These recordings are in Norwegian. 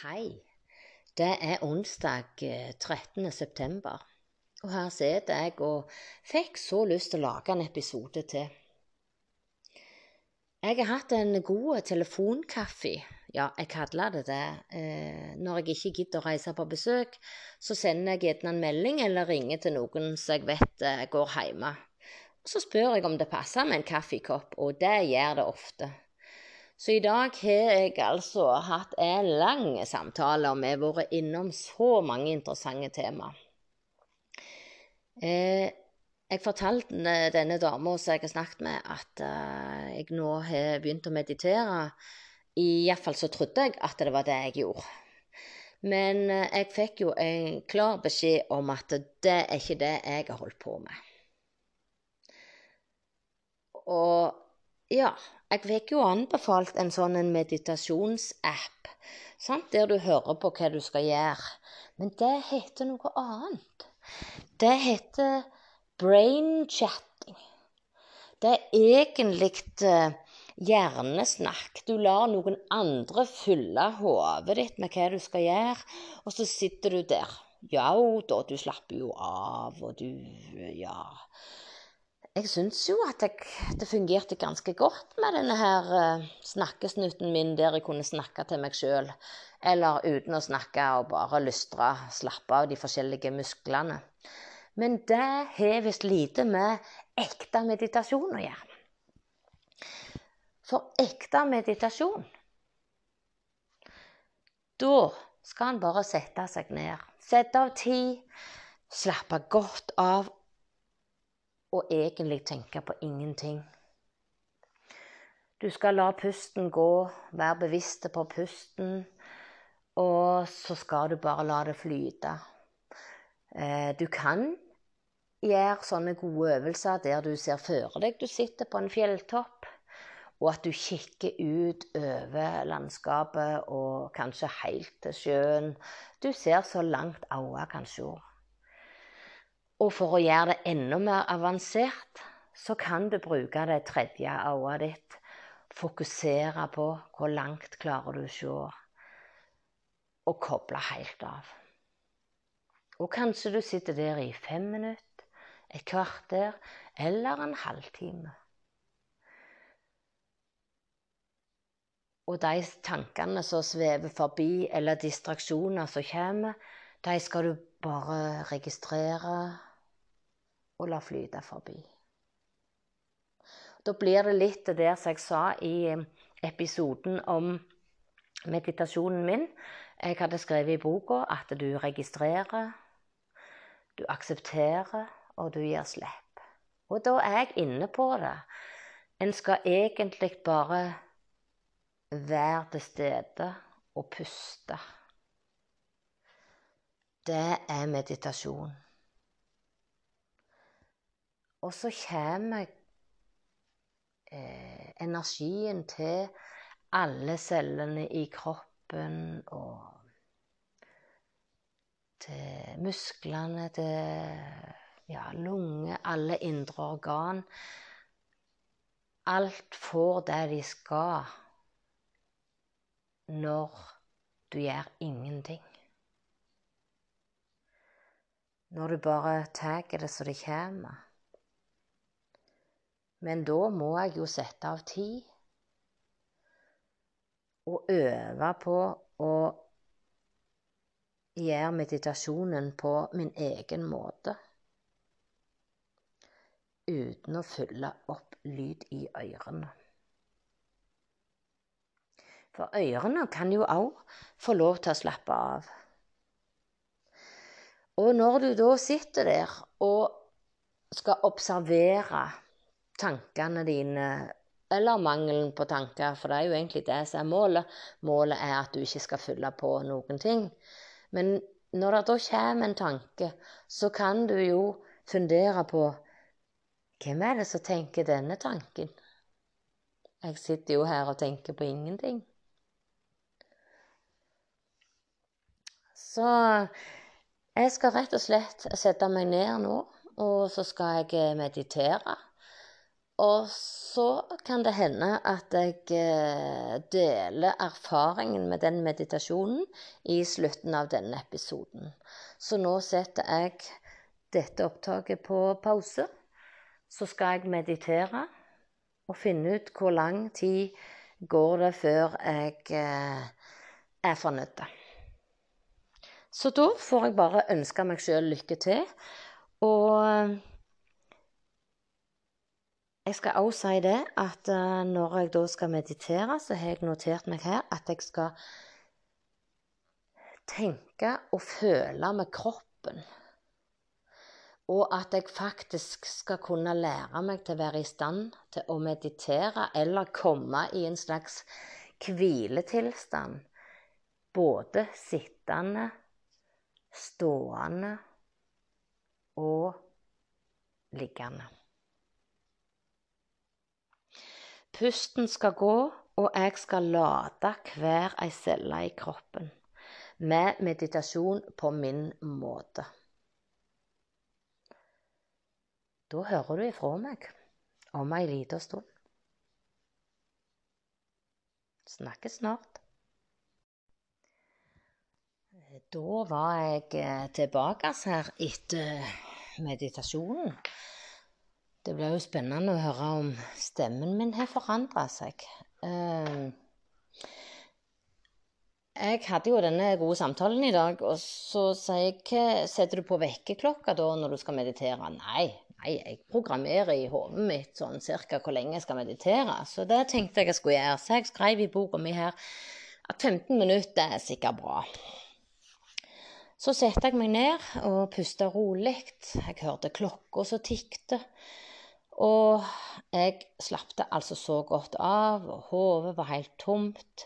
Hei. Det er onsdag 13. Eh, september. Og her sitter jeg og fikk så lyst til å lage en episode til. Jeg har hatt en god telefonkaffe, ja, jeg kaller det det. Eh, når jeg ikke gidder å reise på besøk, så sender jeg gjerne en melding eller ringer til noen som jeg vet eh, går hjemme. Så spør jeg om det passer med en kaffekopp, og det gjør det ofte. Så i dag har jeg altså hatt en lang samtale, og vi har vært innom så mange interessante tema. Eh, jeg fortalte denne dama som jeg har snakket med, at uh, jeg nå har begynt å meditere. Iallfall så trodde jeg at det var det jeg gjorde. Men uh, jeg fikk jo en klar beskjed om at det er ikke det jeg har holdt på med. Og ja, jeg fikk jo anbefalt en sånn en meditasjonsapp, sant? der du hører på hva du skal gjøre. Men det heter noe annet. Det heter brain-chatting. Det er egentlig uh, hjernesnakk. Du lar noen andre fylle hodet ditt med hva du skal gjøre, og så sitter du der. Ja da, du slapper jo av, og du Ja jeg syns jo at jeg, det fungerte ganske godt med denne her uh, snakkesnutten min der jeg kunne snakke til meg sjøl. Eller uten å snakke og bare lystre, slappe av de forskjellige musklene. Men det har visst lite med ekte meditasjon å gjøre. For ekte meditasjon Da skal en bare sette seg ned. Sette av tid, slappe godt av og egentlig tenke på ingenting. Du skal la pusten gå, være bevisst på pusten, og så skal du bare la det flyte. Eh, du kan gjøre sånne gode øvelser der du ser for deg du sitter på en fjelltopp, og at du kikker ut over landskapet og kanskje helt til sjøen. Du ser så langt øyet kan se. Og for å gjøre det enda mer avansert, så kan du bruke det tredje øyet ditt. Fokusere på hvor langt klarer du å se, og koble helt av. Og kanskje du sitter der i fem minutter, et kvarter eller en halvtime. Og de tankene som svever forbi, eller distraksjoner som kommer, de skal du bare registrere og la flyte forbi. Da blir det litt der som jeg sa i eh, episoden om meditasjonen min. Jeg hadde skrevet i boka at du registrerer, du aksepterer, og du gir slipp. Og da er jeg inne på det. En skal egentlig bare være til stede og puste. Det er meditasjon. Og så kommer eh, energien til alle cellene i kroppen og til musklene, til ja, lunger, alle indre organ. Alt får det de skal når du gjør ingenting. Når du bare tar det så det kommer. Men da må jeg jo sette av tid og øve på å gjøre meditasjonen på min egen måte. Uten å fylle opp lyd i ørene. For ørene kan jo òg få lov til å slappe av. Og når du da sitter der og skal observere tankene dine, eller mangelen på tanker, for det er jo egentlig det som er målet. Målet er at du ikke skal fylle på noen ting. Men når det da kommer en tanke, så kan du jo fundere på hvem er det som tenker denne tanken? Jeg sitter jo her og tenker på ingenting. Så jeg skal rett og slett sette meg ned nå, og så skal jeg meditere. Og så kan det hende at jeg eh, deler erfaringen med den meditasjonen i slutten av denne episoden. Så nå setter jeg dette opptaket på pause. Så skal jeg meditere og finne ut hvor lang tid går det før jeg eh, er fornøyd. Så da får jeg bare ønske meg sjøl lykke til. Og jeg skal også si det at uh, når jeg da skal meditere, så har jeg notert meg her at jeg skal tenke og føle med kroppen. Og at jeg faktisk skal kunne lære meg til å være i stand til å meditere eller komme i en slags hviletilstand. Både sittende, stående og liggende. Pusten skal gå, og jeg skal lade hver ei celle i kroppen med meditasjon på min måte. Da hører du ifra meg om ei lita stund. Snakkes snart. Da var jeg eh, tilbake her etter meditasjonen. Det blir jo spennende å høre om stemmen min har forandra seg. Uh, jeg hadde jo denne gode samtalen i dag, og så sier jeg Setter du på vekkerklokka da når du skal meditere? Nei, nei, jeg programmerer i hodet mitt sånn cirka hvor lenge jeg skal meditere. Så det tenkte jeg jeg skulle gjøre. Så jeg skrev i boka mi her at 15 minutter er sikkert bra. Så satte jeg meg ned og pusta rolig. Jeg hørte klokka som tikte. Og jeg slappte altså så godt av, og hodet var helt tomt.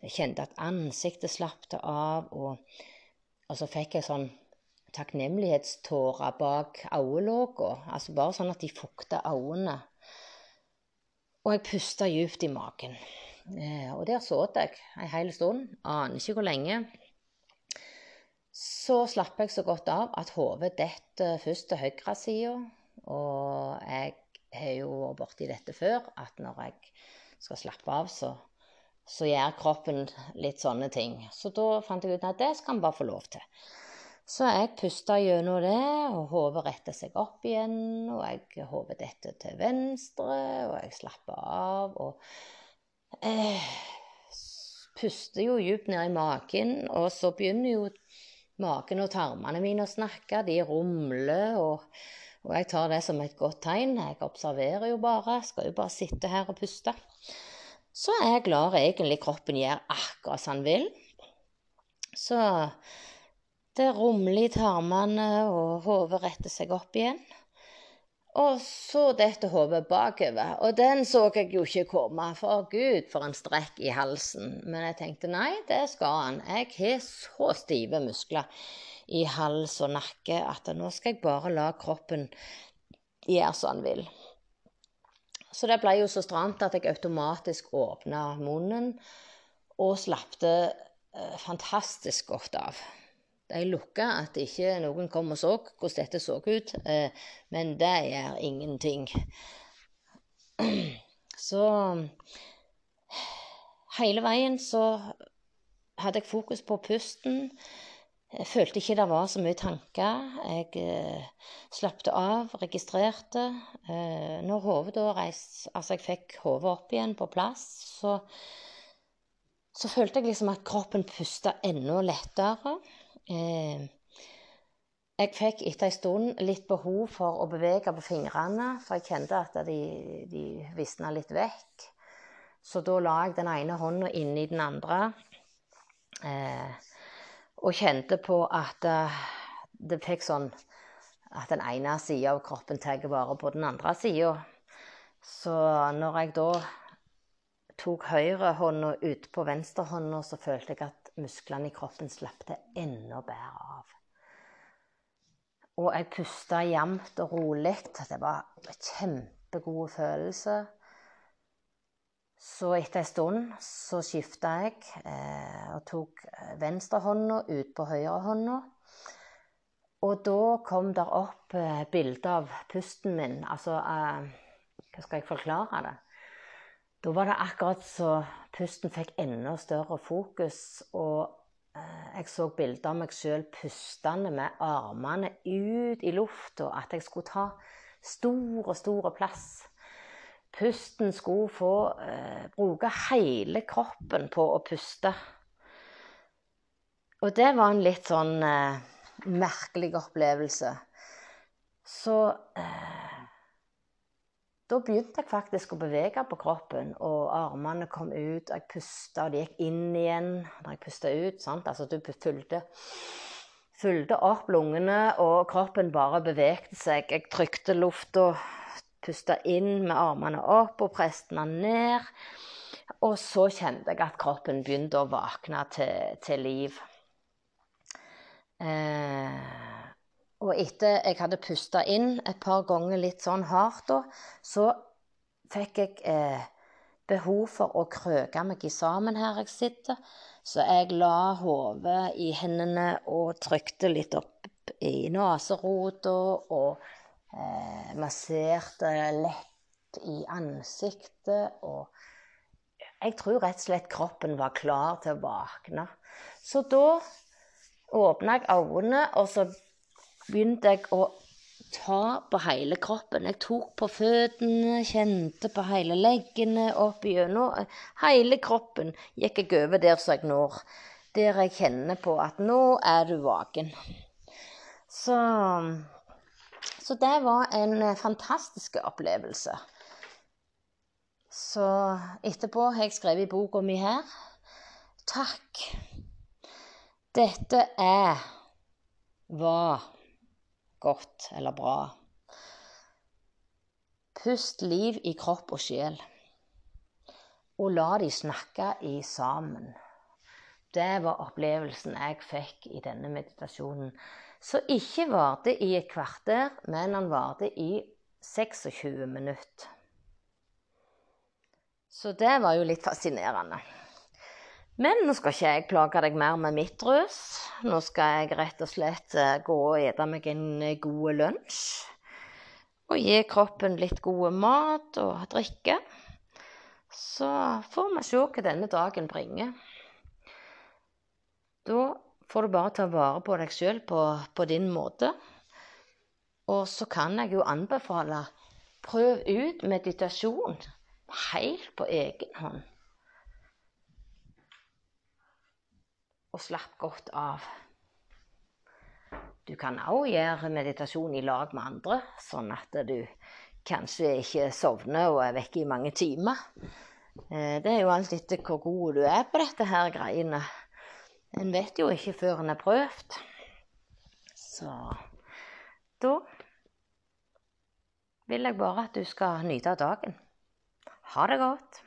Jeg kjente at ansiktet slappte av, og, og, så fikk jeg sånn takknemlighetstårer bak øyelokka. Altså bare sånn at de fukta øynene. Og jeg pusta dypt i magen. Eh, og der satt jeg en hel stund. Aner ikke hvor lenge. Så slapp jeg så godt av at hodet detter først til høyresida, og jeg har jo vært borti dette før, at når jeg skal slappe av, så, så gjør kroppen litt sånne ting. Så da fant jeg ut at det skal han bare få lov til. Så jeg pusta gjennom det, og hodet retta seg opp igjen. Og jeg hodet dette til venstre, og jeg slapper av. Og eh, puster jo djupt ned i magen, og så begynner jo magen og tarmene mine å snakke. De rumler. og og jeg tar det som et godt tegn. Jeg observerer jo bare. Skal jo bare sitte her og puste. Så er jeg glad egentlig kroppen gjør akkurat som han vil. Så det rumler i tarmene, og hodet retter seg opp igjen. Og så detter hodet bakover. Og den så jeg jo ikke komme. For gud, for en strekk i halsen. Men jeg tenkte nei, det skal han. Jeg har så stive muskler i hals og nakke at nå skal jeg bare la kroppen gjøre som han vil. Så det ble jo så stramt at jeg automatisk åpna munnen og slappte eh, fantastisk godt av. De lukka at ikke noen kom og så hvordan dette så ut, eh, men det gjør ingenting. Så hele veien så hadde jeg fokus på pusten. Jeg følte ikke det var så mye tanker. Jeg eh, slappet av, registrerte. Eh, når hodet da reiste Altså, jeg fikk hodet opp igjen på plass, så, så følte jeg liksom at kroppen pusta enda lettere. Eh, jeg fikk etter en stund litt behov for å bevege på fingrene, for jeg kjente at de, de visna litt vekk. Så da la jeg den ene hånda inni den andre. Eh, og kjente på at uh, det fikk sånn at den ene sida av kroppen tar vare på den andre sida. Så når jeg da tok høyrehånda utpå venstrehånda, så følte jeg at musklene i kroppen slapp det enda bedre av. Og jeg pusta jevnt og rolig. Det var en kjempegod følelse. Så etter en stund så skifta jeg eh, og tok venstrehånda ut på høyrehånda. Og da kom der opp eh, bilde av pusten min. Altså eh, Hva skal jeg forklare det? Da var det akkurat så pusten fikk enda større fokus, og eh, jeg så bilder av meg sjøl pustende med armene ut i lufta, at jeg skulle ta stor og stor plass. Pusten skulle få eh, bruke hele kroppen på å puste. Og det var en litt sånn eh, merkelig opplevelse. Så eh, da begynte jeg faktisk å bevege på kroppen, og armene kom ut. og Jeg pusta, og de gikk inn igjen når jeg pusta ut. sant? Altså du fulgte, fulgte opp lungene, og kroppen bare bevegte seg. Jeg trykte lufta, pusta inn med armene opp og presset den ned. Og så kjente jeg at kroppen begynte å våkne til, til liv. Eh, og etter jeg hadde pusta inn et par ganger litt sånn hardt, da, så fikk jeg eh, behov for å krøke meg i sammen her jeg sitter. Så jeg la hodet i hendene og trykte litt opp i neserota og eh, masserte lett i ansiktet. Og jeg tror rett og slett kroppen var klar til å våkne. Så da åpna jeg øynene, og så begynte jeg å ta på hele kroppen. Jeg tok på føttene, kjente på hele leggene, opp gjennom. Hele kroppen gikk jeg over der som jeg når. Der jeg kjenner på at nå er du vaken. Så, så det var en fantastisk opplevelse. Så etterpå har jeg skrevet i boka mi her Takk dette er var godt eller bra. Pust liv i kropp og sjel, og la de snakke i sammen. Det var opplevelsen jeg fikk i denne meditasjonen. Som ikke varte i et kvarter, men han varte i 26 minutter. Så det var jo litt fascinerende. Men nå skal ikke jeg plage deg mer med mitt røs. Nå skal jeg rett og slett eh, gå og ete meg en eh, god lunsj. Og gi kroppen litt god mat og drikke. Så får vi se hva denne dagen bringer. Da får du bare ta vare på deg sjøl på, på din måte. Og så kan jeg jo anbefale prøv ut meditasjon helt på egen hånd. Og slapp godt av. Du kan òg gjøre meditasjon i lag med andre, sånn at du kanskje ikke sovner og er vekke i mange timer. Eh, det er jo alt etter hvor god du er på dette her greiene. En vet jo ikke før en har prøvd. Så da vil jeg bare at du skal nyte av dagen. Ha det godt.